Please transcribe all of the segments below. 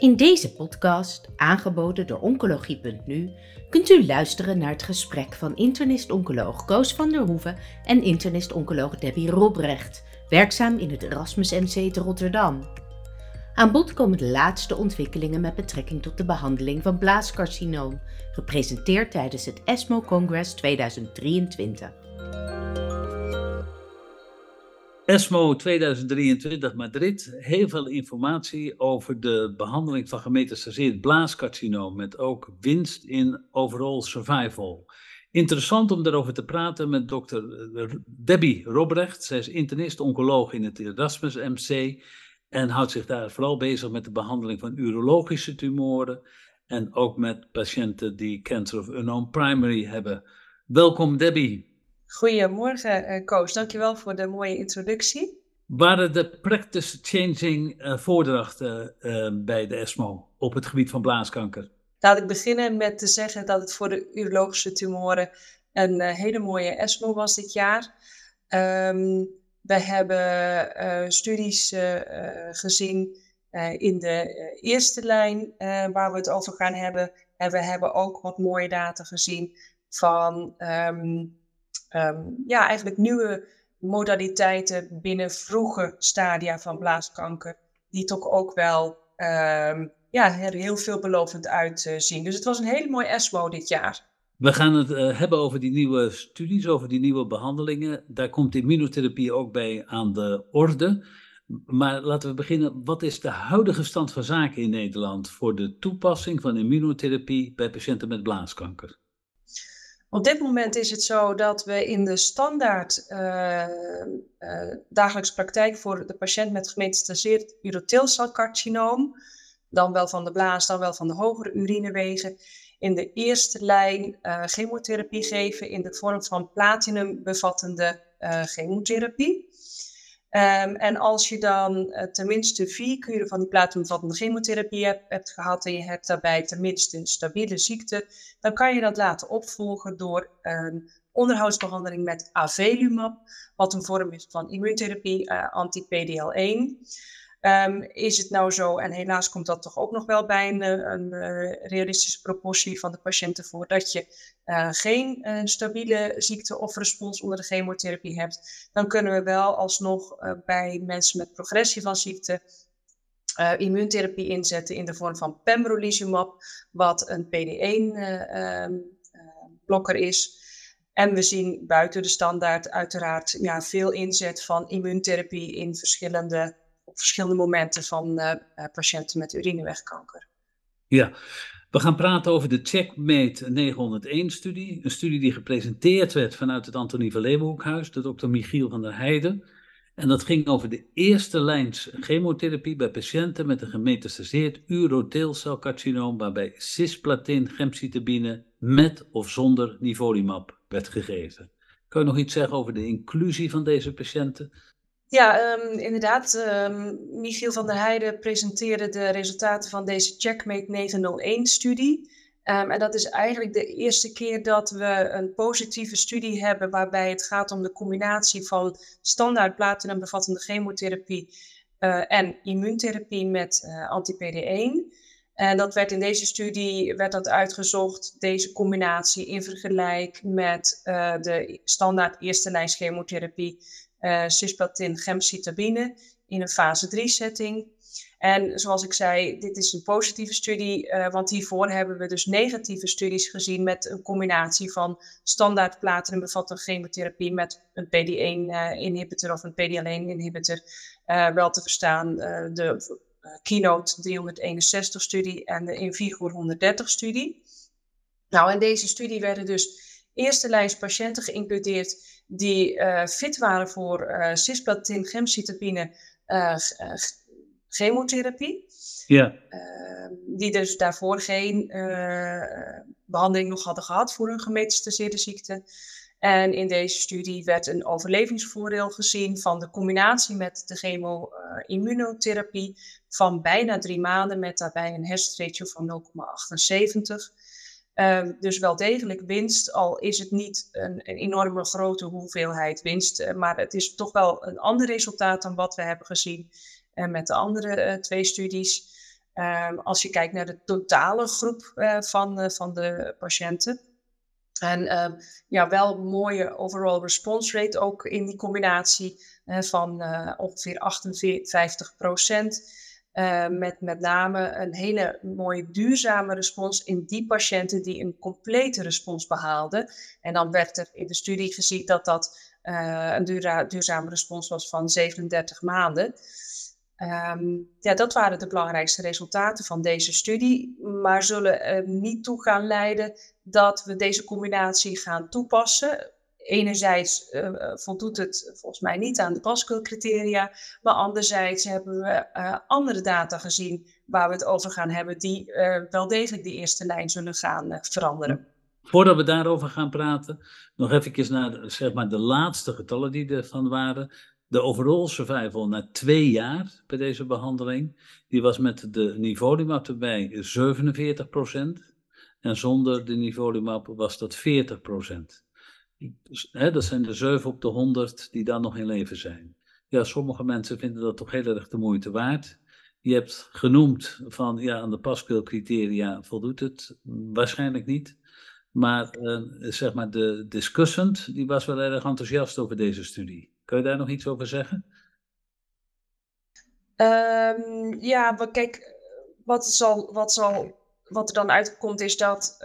In deze podcast, aangeboden door Oncologie.nu, kunt u luisteren naar het gesprek van internist-oncoloog Koos van der Hoeven en internist-oncoloog Debbie Robrecht, werkzaam in het Erasmus MC te Rotterdam. Aan bod komen de laatste ontwikkelingen met betrekking tot de behandeling van blaascarcinoom, gepresenteerd tijdens het ESMO Congress 2023. ESMO 2023 Madrid, heel veel informatie over de behandeling van gemetastaseerd blaascarcinoom met ook winst in overall survival. Interessant om daarover te praten met dokter Debbie Robrecht. Zij is internist-oncoloog in het Erasmus MC en houdt zich daar vooral bezig met de behandeling van urologische tumoren en ook met patiënten die cancer of unknown primary hebben. Welkom Debbie. Goedemorgen, uh, Koos. Dankjewel voor de mooie introductie. Waren de practice changing uh, voordrachten uh, bij de ESMO op het gebied van blaaskanker? Laat ik beginnen met te zeggen dat het voor de urologische tumoren een hele mooie ESMO was dit jaar. Um, we hebben studies gezien in de eerste lijn waar we het over gaan hebben. En we hebben ook wat mooie data gezien van um, um, ja, eigenlijk nieuwe modaliteiten binnen vroege stadia van blaaskanker, die toch ook wel um, ja, er heel veelbelovend uitzien. Dus het was een hele mooie ESMO dit jaar. We gaan het uh, hebben over die nieuwe studies, over die nieuwe behandelingen. Daar komt immunotherapie ook bij aan de orde. Maar laten we beginnen. Wat is de huidige stand van zaken in Nederland voor de toepassing van immunotherapie bij patiënten met blaaskanker? Op dit moment is het zo dat we in de standaard uh, uh, dagelijkse praktijk voor de patiënt met gemetastaseerd urotheelcelcarcinoom, dan wel van de blaas, dan wel van de hogere urinewegen, in de eerste lijn uh, chemotherapie geven in de vorm van platinum bevattende chemotherapie. Um, en als je dan uh, tenminste vier kuren van die platinumvattende chemotherapie hebt, hebt, gehad en je hebt daarbij tenminste een stabiele ziekte, dan kan je dat laten opvolgen door een onderhoudsbehandeling met avelumab, wat een vorm is van immuuntherapie, uh, anti-PDL1. Um, is het nou zo, en helaas komt dat toch ook nog wel bij een, eh, een, een realistische proportie van de patiënten voor, dat je uh, geen stabiele ziekte of respons onder de chemotherapie hebt, dan kunnen we wel alsnog bij mensen met progressie van ziekte immuuntherapie inzetten in de vorm van pembrolizumab, wat een PD1-blokker ehm, is. En we zien buiten de standaard uiteraard ja, veel inzet van immuuntherapie in verschillende op verschillende momenten van uh, patiënten met urinewegkanker. Ja, we gaan praten over de Checkmate 901-studie. Een studie die gepresenteerd werd vanuit het Antonie van Leeuwenhoekhuis, de dokter Michiel van der Heijden. En dat ging over de eerste lijns chemotherapie bij patiënten met een gemetastaseerd urotheelcelcarcinoom, waarbij cisplatin gemcitabine met of zonder nivolumab werd gegeven. Kan je nog iets zeggen over de inclusie van deze patiënten? Ja, um, inderdaad. Um, Michiel van der Heijden presenteerde de resultaten van deze Checkmate 901-studie. Um, ehm, en dat is eigenlijk de eerste keer dat we een positieve studie hebben waarbij het gaat om de combinatie van standaard platinum bevattende chemotherapie uh, en immuuntherapie met uh, anti-PD1. En dat werd in deze studie werd dat uitgezocht, deze combinatie in vergelijk met uh, de standaard eerste lijn chemotherapie uh, cisplatin gemcitabine in een fase 3 setting. En zoals ik zei, dit is een positieve studie, uh, want hiervoor hebben we dus negatieve studies gezien met een combinatie van standaard platinum bevattende chemotherapie met een PD1-inhibitor uh, of een PD-L1-inhibitor. Uh, wel te verstaan de Keynote 361-studie en de Invigor 130-studie. Nou, in deze studie werden dus eerste lijst patiënten geïncludeerd die uh, fit waren voor uh, cisplatin, gemcitabine, uh, chemotherapie. Ja. Ehm, die dus daarvoor geen behandeling nog hadden gehad voor een gemetastaseerde ziekte. En in deze studie werd een overlevingsvoordeel gezien van de combinatie met de chemo-immunotherapie van bijna drie maanden met daarbij een hazard ratio van 0,78. Um, dus wel degelijk winst, al is het niet een, een enorme grote hoeveelheid winst. Uh, maar het is toch wel een ander resultaat dan wat we hebben gezien uh, met de andere uh, twee studies. Ehm, als je kijkt naar de totale groep van, van de patiënten. En ehm, ja, wel een mooie overall response rate ook in die combinatie van ongeveer 58 procent. Uh, met met name een hele mooie duurzame respons in die patiënten die een complete respons behaalden. En dan werd er in de studie gezien dat dat uh, een duurzame respons was van 37 maanden. Um, ja, dat waren de belangrijkste resultaten van deze studie, maar zullen er niet toe gaan leiden dat we deze combinatie gaan toepassen enerzijds uh, voldoet het volgens mij niet aan de Pascal-criteria, maar anderzijds hebben we uh, andere data gezien waar we het over gaan hebben, die wel degelijk de eerste lijn zullen gaan veranderen. Voordat we daarover gaan praten, nog even naar de, zeg maar, de laatste getallen die ervan waren. De overall survival na twee jaar bij deze behandeling, die was met de nivolumab erbij 47%. En zonder de nivolumab was dat 40%. Dus, hè, dat zijn de 7 op de 100 die dan nog in leven zijn. Ja, sommige mensen vinden dat toch heel erg de moeite waard. Je hebt genoemd van ja, aan de Pascal-criteria voldoet het waarschijnlijk niet. Maar uh, zeg maar, de discussant die was wel erg enthousiast over deze studie. Kun je daar nog iets over zeggen? Um, ja, maar kijk, wat, zal, wat, zal, wat er dan uitkomt is dat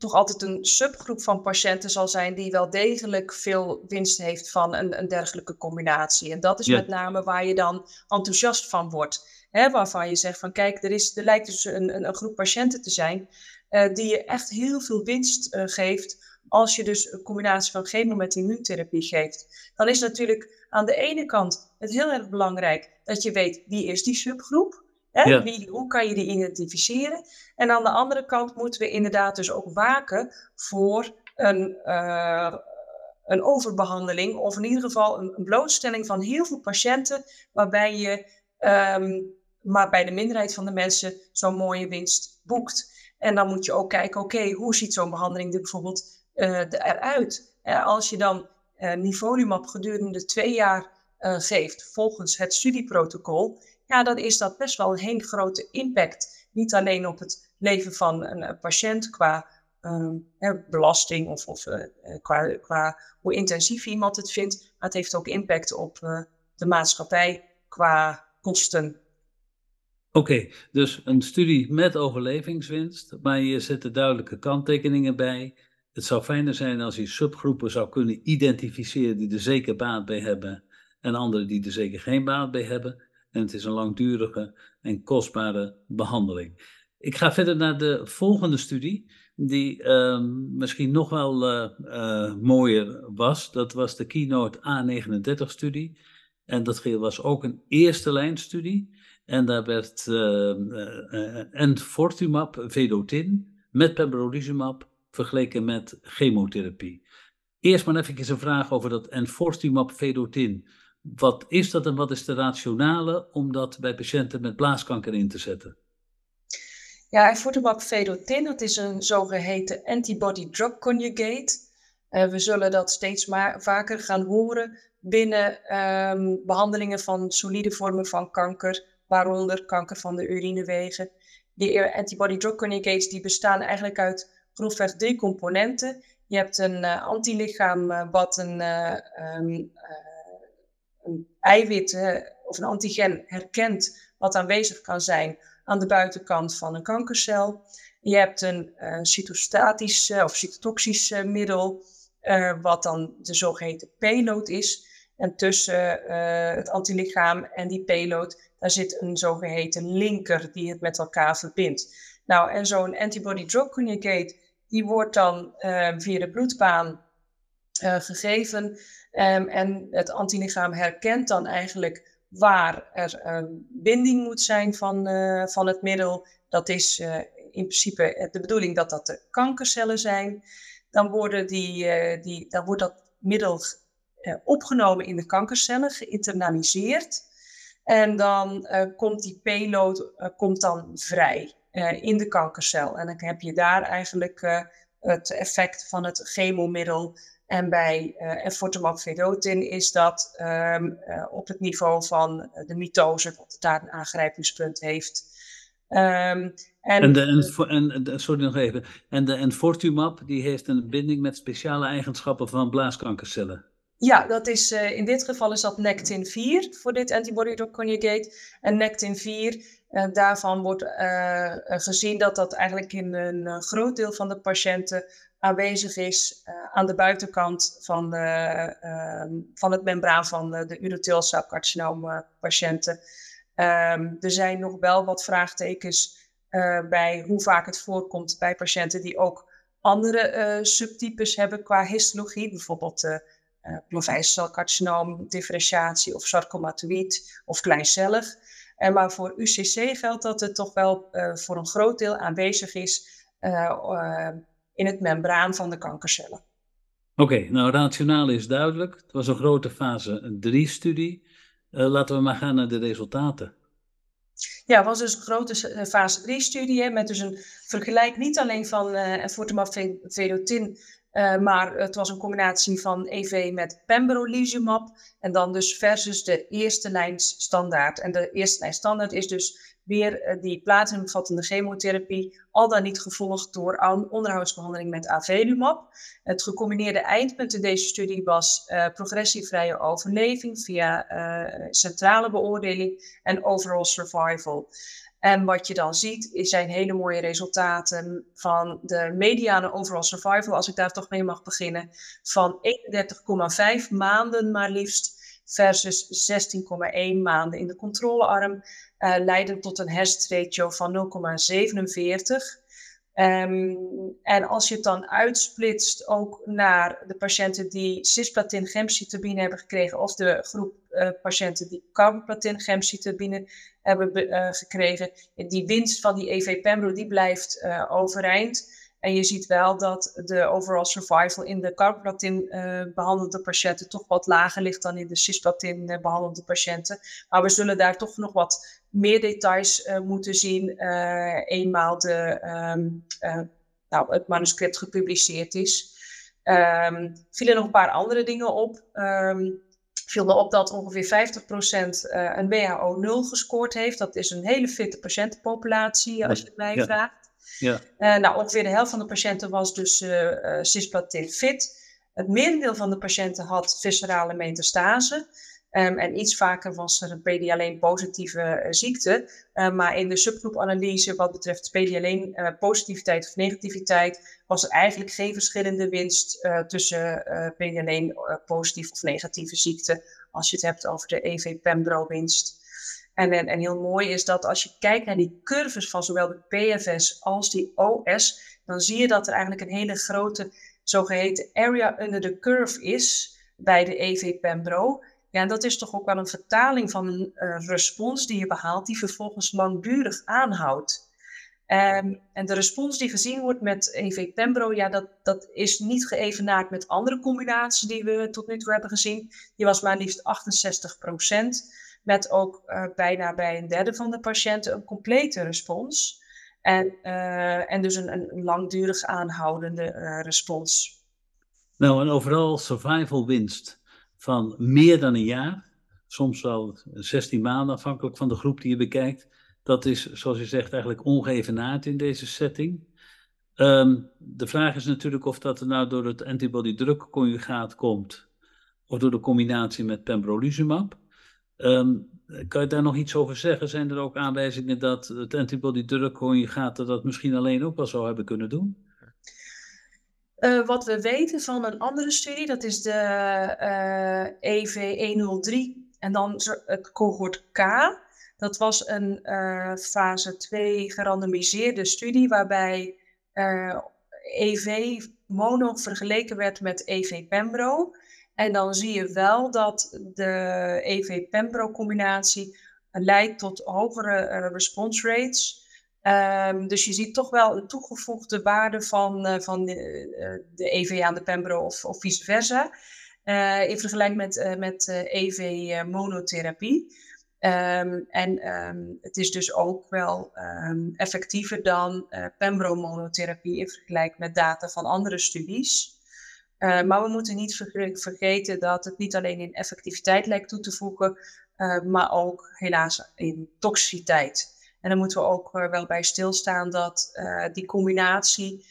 toch altijd een subgroep van patiënten zal zijn die wel degelijk veel winst heeft van een, een dergelijke combinatie. En dat is met name waar je dan enthousiast van wordt. Hè, waarvan je zegt van kijk, er, is, er lijkt dus een, een, een groep patiënten te zijn uh, die je echt heel veel winst uh, geeft als je dus een combinatie van chemo met immuuntherapie geeft. Dan is natuurlijk aan de ene kant het heel erg belangrijk dat je weet wie is die subgroep. Hè? Wie, hoe kan je die identificeren? En aan de andere kant moeten we inderdaad dus ook waken voor een, uh, een overbehandeling of in ieder geval een, een, blootstelling van heel veel patiënten waarbij je um, maar bij de minderheid van de mensen zo'n mooie winst boekt. En dan moet je ook kijken, oké, hoe ziet zo'n behandeling er bijvoorbeeld uh, eruit? Uh, als je dan uh, nivolumab gedurende twee jaar geeft volgens het studieprotocol, ja, dan is dat best wel een hele grote impact. Niet alleen op het leven van een, patiënt qua um, belasting of, of uh, qua, qua hoe intensief iemand het vindt, maar het heeft ook impact op de maatschappij qua kosten. Oké, dus een studie met overlevingswinst, maar je zet er duidelijke kanttekeningen bij. Het zou fijner zijn als je subgroepen zou kunnen identificeren die er zeker baat bij hebben en anderen die er zeker geen baat bij hebben. En het is een langdurige en kostbare behandeling. Ik ga verder naar de volgende studie, die uh, misschien nog wel uh, uh, mooier was. Dat was de Keynote A39-studie. En dat was ook een eerste lijnstudie. En daar werd enfortumab vedotin met pembrolizumab vergeleken met chemotherapie. Eerst maar even een vraag over dat enfortumab vedotin. Wat is dat en wat is de rationale om dat bij patiënten met blaaskanker in te zetten? Ja, enfortumab vedotin, dat is een zogeheten antibody-drug conjugate. Uh, we zullen dat steeds maar vaker gaan horen binnen um, behandelingen van solide vormen van kanker, waaronder kanker van de urinewegen. Die antibody-drug conjugates die bestaan eigenlijk uit grofweg drie componenten. Je hebt een uh, antilichaam wat een um, een eiwit of een antigen herkent wat aanwezig kan zijn aan de buitenkant van een kankercel. Je hebt een uh, cytostatisch of cytotoxisch middel, uh, wat dan de zogeheten payload is. En tussen het antilichaam en die payload, daar zit een zogeheten linker die het met elkaar verbindt. Nou, en zo'n antibody-drug conjugate, die wordt dan via de bloedbaan gegeven Um, en het antilichaam herkent dan eigenlijk waar er een binding moet zijn van, uh, van het middel. Dat is uh, in principe de bedoeling dat dat de kankercellen zijn. Dan, worden die, die, dan wordt dat middel opgenomen in de kankercellen, geïnternaliseerd. En dan komt die payload komt dan vrij in de kankercel. En dan heb je daar eigenlijk het effect van het chemomiddel En bij uh, enfortumab vedotin is dat um, uh, op het niveau van de mitose, dat het daar een aangrijpingspunt heeft. Um, en, en, de, en, en, sorry nog even. En de enfortumab die heeft een binding met speciale eigenschappen van blaaskankercellen. Ja, dat is, uh, in dit geval is dat Nectin-4 voor dit antibody-drug conjugate. En Nectin-4, uh, daarvan wordt uh, gezien dat dat eigenlijk in een groot deel van de patiënten aanwezig is aan de buitenkant van, de, ehm, van het membraan van de, de urotheelcelcarcinoom patiënten. Um, er zijn nog wel wat vraagtekens bij hoe vaak het voorkomt bij patiënten die ook andere subtypes hebben qua histologie, bijvoorbeeld uh, plovijscelcarcinoom, differentiatie of sarcomatoïd of kleincellig. En maar voor UCC geldt dat het toch wel voor een groot deel aanwezig is in het membraan van de kankercellen. Oké, okay, nou rationaal is duidelijk. Het was een grote fase 3-studie. laten we maar gaan naar de resultaten. Ja, het was dus een grote fase 3-studie met dus een vergelijk niet alleen van uh, enfortumab vedotin uh, maar het was een combinatie van EV met pembrolizumab en dan dus versus de eerste lijn standaard. En de eerste lijn standaard is dus weer uh, die platinumvattende chemotherapie, al dan niet gevolgd door onderhoudsbehandeling met avelumab. Het gecombineerde eindpunt in deze studie was uh, progressievrije overleving via centrale beoordeling en overall survival. En wat je dan ziet, zijn hele mooie resultaten van de mediane overall survival, als ik daar toch mee mag beginnen, van 31,5 maanden maar liefst versus 16,1 maanden in de controlearm, leiden tot een hazard ratio van 0,47. Um, en als je het dan uitsplitst ook naar de patiënten die cisplatin gemcitabine hebben gekregen of de groep uh, patiënten die carboplatin gemcitabine hebben uh, gekregen, die winst van die EV-pembro die blijft overeind. En je ziet wel dat de overall survival in de carboplatin behandelde patiënten toch wat lager ligt dan in de cisplatin behandelde patiënten. Maar we zullen daar toch nog wat meer details uh, moeten zien uh, eenmaal de, um, uh, nou, het manuscript gepubliceerd is. Um, vielen nog een paar andere dingen op. Um, viel me op dat ongeveer 50% een WHO 0 gescoord heeft. Dat is een hele fitte patiëntenpopulatie, als je het mij ja. vraagt. Ja. nou, ongeveer de helft van de patiënten was dus cisplatin fit. Het merendeel van de patiënten had viscerale metastase. Um, en iets vaker was er een PD-alleen positieve uh, ziekte. Uh, maar in de subgroepanalyse wat betreft PD-alleen uh, positiviteit of negativiteit was er eigenlijk geen verschillende winst tussen PD-alleen positief of negatieve ziekte als je het hebt over de EV-Pembro-winst. En, en, en, heel mooi is dat als je kijkt naar die curves van zowel de PFS als die OS, dan zie je dat er eigenlijk een hele grote zogeheten area under the curve is bij de EV-Pembro. Ja, en dat is toch ook wel een vertaling van een uh, respons die je behaalt, die vervolgens langdurig aanhoudt. Um, en de respons die gezien wordt met EV-Pembro, ja, dat, dat is niet geëvenaard met andere combinaties die we tot nu toe hebben gezien. Die was maar liefst 68% met ook uh, bijna bij een derde van de patiënten een complete respons. En, uh, en dus een, een langdurig aanhoudende respons. Nou, en overal survival winst van meer dan een jaar, soms wel 16 maanden afhankelijk van de groep die je bekijkt. Dat is, zoals je zegt, eigenlijk ongeëvenaard in deze setting. Um, de vraag is natuurlijk of dat er nou door het antibody-drug conjugaat komt, of door de combinatie met pembrolizumab. Um, kan je daar nog iets over zeggen? Zijn er ook aanwijzingen dat het antibody-drug conjugaat dat misschien alleen ook wel zou hebben kunnen doen? Uh, wat we weten van een andere studie, dat is de uh, EV103 en dan het cohort K. Dat was een uh, fase 2 gerandomiseerde studie waarbij EV mono vergeleken werd met EV Pembro. En dan zie je wel dat de EV Pembro combinatie leidt tot hogere response rates. Um, dus je ziet toch wel een toegevoegde waarde van, uh, van de, uh, de EV aan de Pembro of, of vice versa. Uh, in vergelijking met, met EV-monotherapie. Um, en um, het is dus ook wel effectiever dan Pembro-monotherapie in vergelijking met data van andere studies. maar we moeten niet vergeten dat het niet alleen in effectiviteit lijkt toe te voegen, maar ook helaas in toxiciteit. En dan moeten we ook wel bij stilstaan dat die combinatie,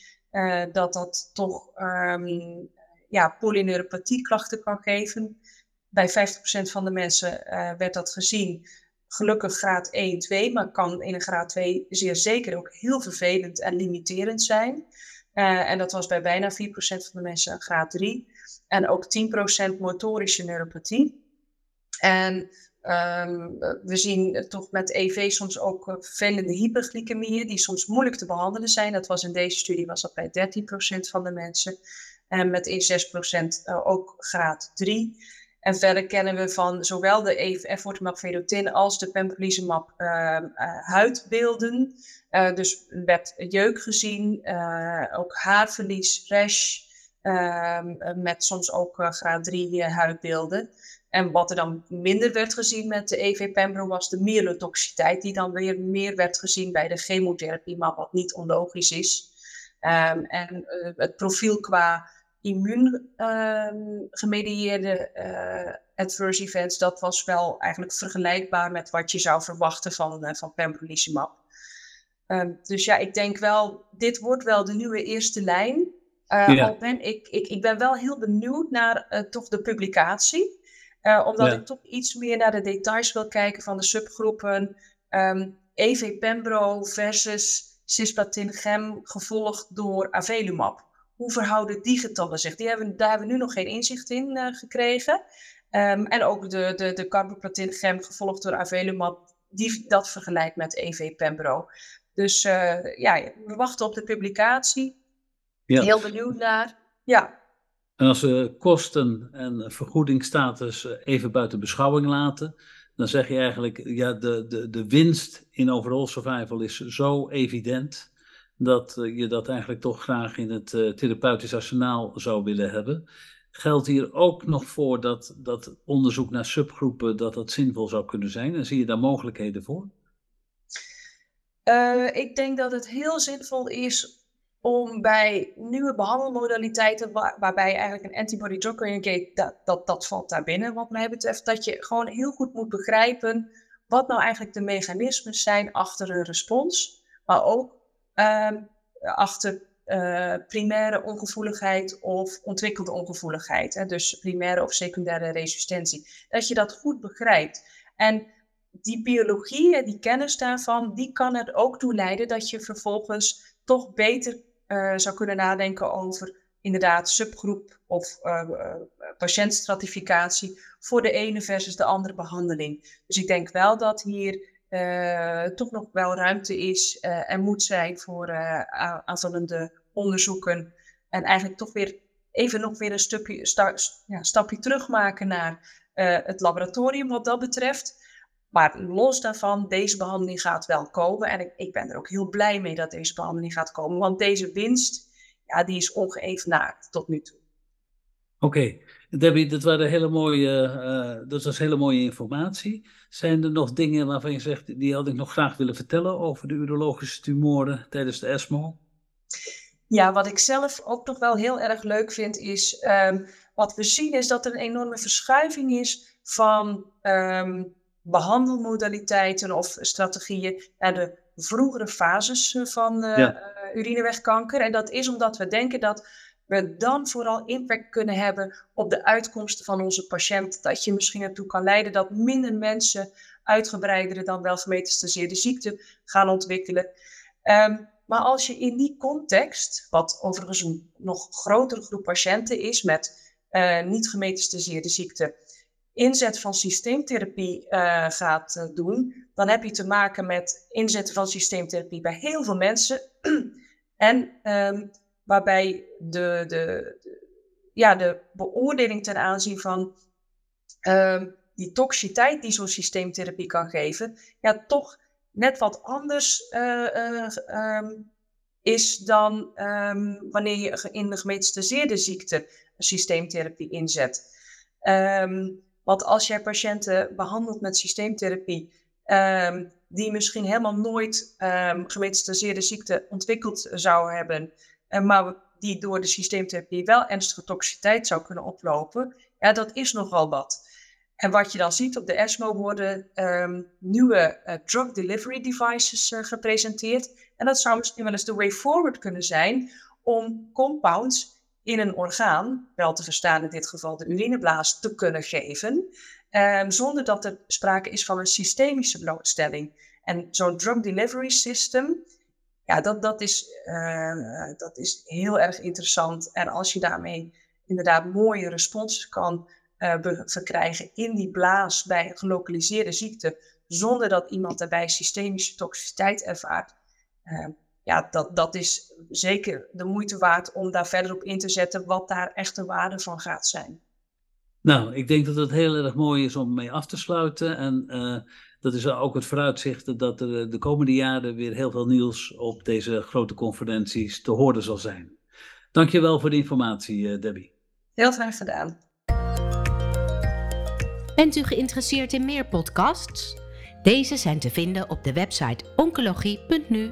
dat dat toch um, ja, polyneuropathieklachten kan geven. Bij 50% van de mensen werd dat gezien gelukkig graad 1, 2, maar kan in een graad 2 zeer zeker ook heel vervelend en limiterend zijn. En dat was bij bijna 4% van de mensen een graad 3. En ook 10% motorische neuropathie. En um, we zien toch met EV soms ook vervelende hyperglycemieën, die soms moeilijk te behandelen zijn. Dat was in deze studie was dat bij 13% van de mensen. En met in 6% uh, ook graad 3. En verder kennen we van zowel de effortumab vedotin als de pembrolizumab uh, huidbeelden. Uh, dus werd jeuk gezien, ook haarverlies, rash, ehm, met soms ook graad 3 huidbeelden. En wat er dan minder werd gezien met de EV-pembro was de myelotoxiteit, die dan weer meer werd gezien bij de chemotherapie, maar wat niet onlogisch is. Um, en het profiel qua immuungemedieerde ehm, uh, uh, adverse events, dat was wel eigenlijk vergelijkbaar met wat je zou verwachten van, uh, van pembrolizumab. Um, dus ja, ik denk wel, dit wordt wel de nieuwe eerste lijn. Ja. Al ben ik, ik, ik ben wel heel benieuwd naar toch de publicatie. Uh, omdat ja. ik toch iets meer naar de details wil kijken van de subgroepen. Um, ehm, EV-pembro versus cisplatin-gem gevolgd door avelumab hoe verhouden die getallen zich? Die hebben, daar hebben we nu nog geen inzicht in uh, gekregen. Um, en ook de, de, de carboplatin-gem gevolgd door avelumab, die dat vergelijkt met EV-pembro. Dus uh, ja, we wachten op de publicatie. Ja. Heel benieuwd naar. Ja. En als we kosten en vergoedingsstatus even buiten beschouwing laten, dan zeg je eigenlijk, ja, de, de, de winst in overall survival is zo evident dat eh, je dat eigenlijk toch graag in het uh, therapeutisch arsenaal zou willen hebben. Geldt hier ook nog voor dat, dat onderzoek naar subgroepen, dat dat zinvol zou kunnen zijn? En zie je daar mogelijkheden voor? Ik denk dat het heel zinvol is om bij nieuwe behandelmodaliteiten, waar, waarbij eigenlijk een antibody drug conjugate, dat, dat, dat valt daar binnen wat mij betreft, dat je gewoon heel goed moet begrijpen wat nou eigenlijk de mechanismen zijn achter een respons, maar ook um, achter uh, primaire ongevoeligheid of ontwikkelde ongevoeligheid. Hè, dus primaire of secundaire resistentie. Dat je dat goed begrijpt. En die biologie en die kennis daarvan, die kan er ook toe leiden dat je vervolgens toch beter uh, zou kunnen nadenken over inderdaad subgroep of uh, patiëntstratificatie voor de ene versus de andere behandeling. Dus ik denk wel dat hier toch nog wel ruimte is en moet zijn voor aanvullende onderzoeken. En eigenlijk toch weer even nog weer een stukje, sta, ja, stapje terug maken naar het laboratorium wat dat betreft. Maar los daarvan, deze behandeling gaat wel komen. En ik, ik, ben er ook heel blij mee dat deze behandeling gaat komen. Want deze winst, ja, die is ongeëvenaard tot nu toe. Oké, Debbie, dat, waren hele mooie, uh, dat was hele mooie informatie. Zijn er nog dingen waarvan je zegt, die had ik nog graag willen vertellen over de urologische tumoren tijdens de ESMO? Ja, wat ik zelf ook nog wel heel erg leuk vind is, um, wat we zien is dat er een enorme verschuiving is van um, behandelmodaliteiten of strategieën naar de vroegere fases van uh, ja. uh, urinewegkanker. En dat is omdat we denken dat we dan vooral impact kunnen hebben op de uitkomsten van onze patiënt. Dat je misschien ertoe kan leiden dat minder mensen uitgebreidere dan wel gemetastaseerde ziekte gaan ontwikkelen. Um, maar als je in die context, wat overigens een nog grotere groep patiënten is met uh, niet gemetastaseerde ziekte, inzet van systeemtherapie uh, gaat uh, doen, dan heb je te maken met inzetten van systeemtherapie bij heel veel mensen. en um, waarbij de, de, ja, de beoordeling ten aanzien van um, die toxiteit die zo'n systeemtherapie kan geven, ja, toch net wat anders uh, um, is dan wanneer je in de gemetastaseerde ziekte systeemtherapie inzet. Want als jij patiënten behandelt met systeemtherapie, die misschien helemaal nooit um, gemetastaseerde ziekte ontwikkeld zouden hebben, maar die door de systeemtherapie wel ernstige toxiciteit zou kunnen oplopen, ja, dat is nogal wat. En wat je dan ziet op de ESMO worden um, nieuwe uh, drug delivery devices uh, gepresenteerd. En dat zou misschien wel eens de way forward kunnen zijn om compounds in een orgaan, wel te verstaan in dit geval de urineblaas, te kunnen geven. Um, zonder dat er sprake is van een systemische blootstelling. En zo'n drug delivery system, ja, dat, dat, is, uh, dat is heel erg interessant. En als je daarmee inderdaad mooie responses kan uh, verkrijgen in die blaas bij een gelokaliseerde ziekte, zonder dat iemand daarbij systemische toxiciteit ervaart, uh, ja, dat, dat is zeker de moeite waard om daar verder op in te zetten wat daar echt de waarde van gaat zijn. Nou, ik denk dat het heel erg mooi is om mee af te sluiten. En uh, dat is ook het vooruitzicht dat er de komende jaren weer heel veel nieuws op deze grote conferenties te horen zal zijn. Dankjewel voor de informatie, Debbie. Heel graag gedaan. Bent u geïnteresseerd in meer podcasts? Deze zijn te vinden op de website oncologie.nu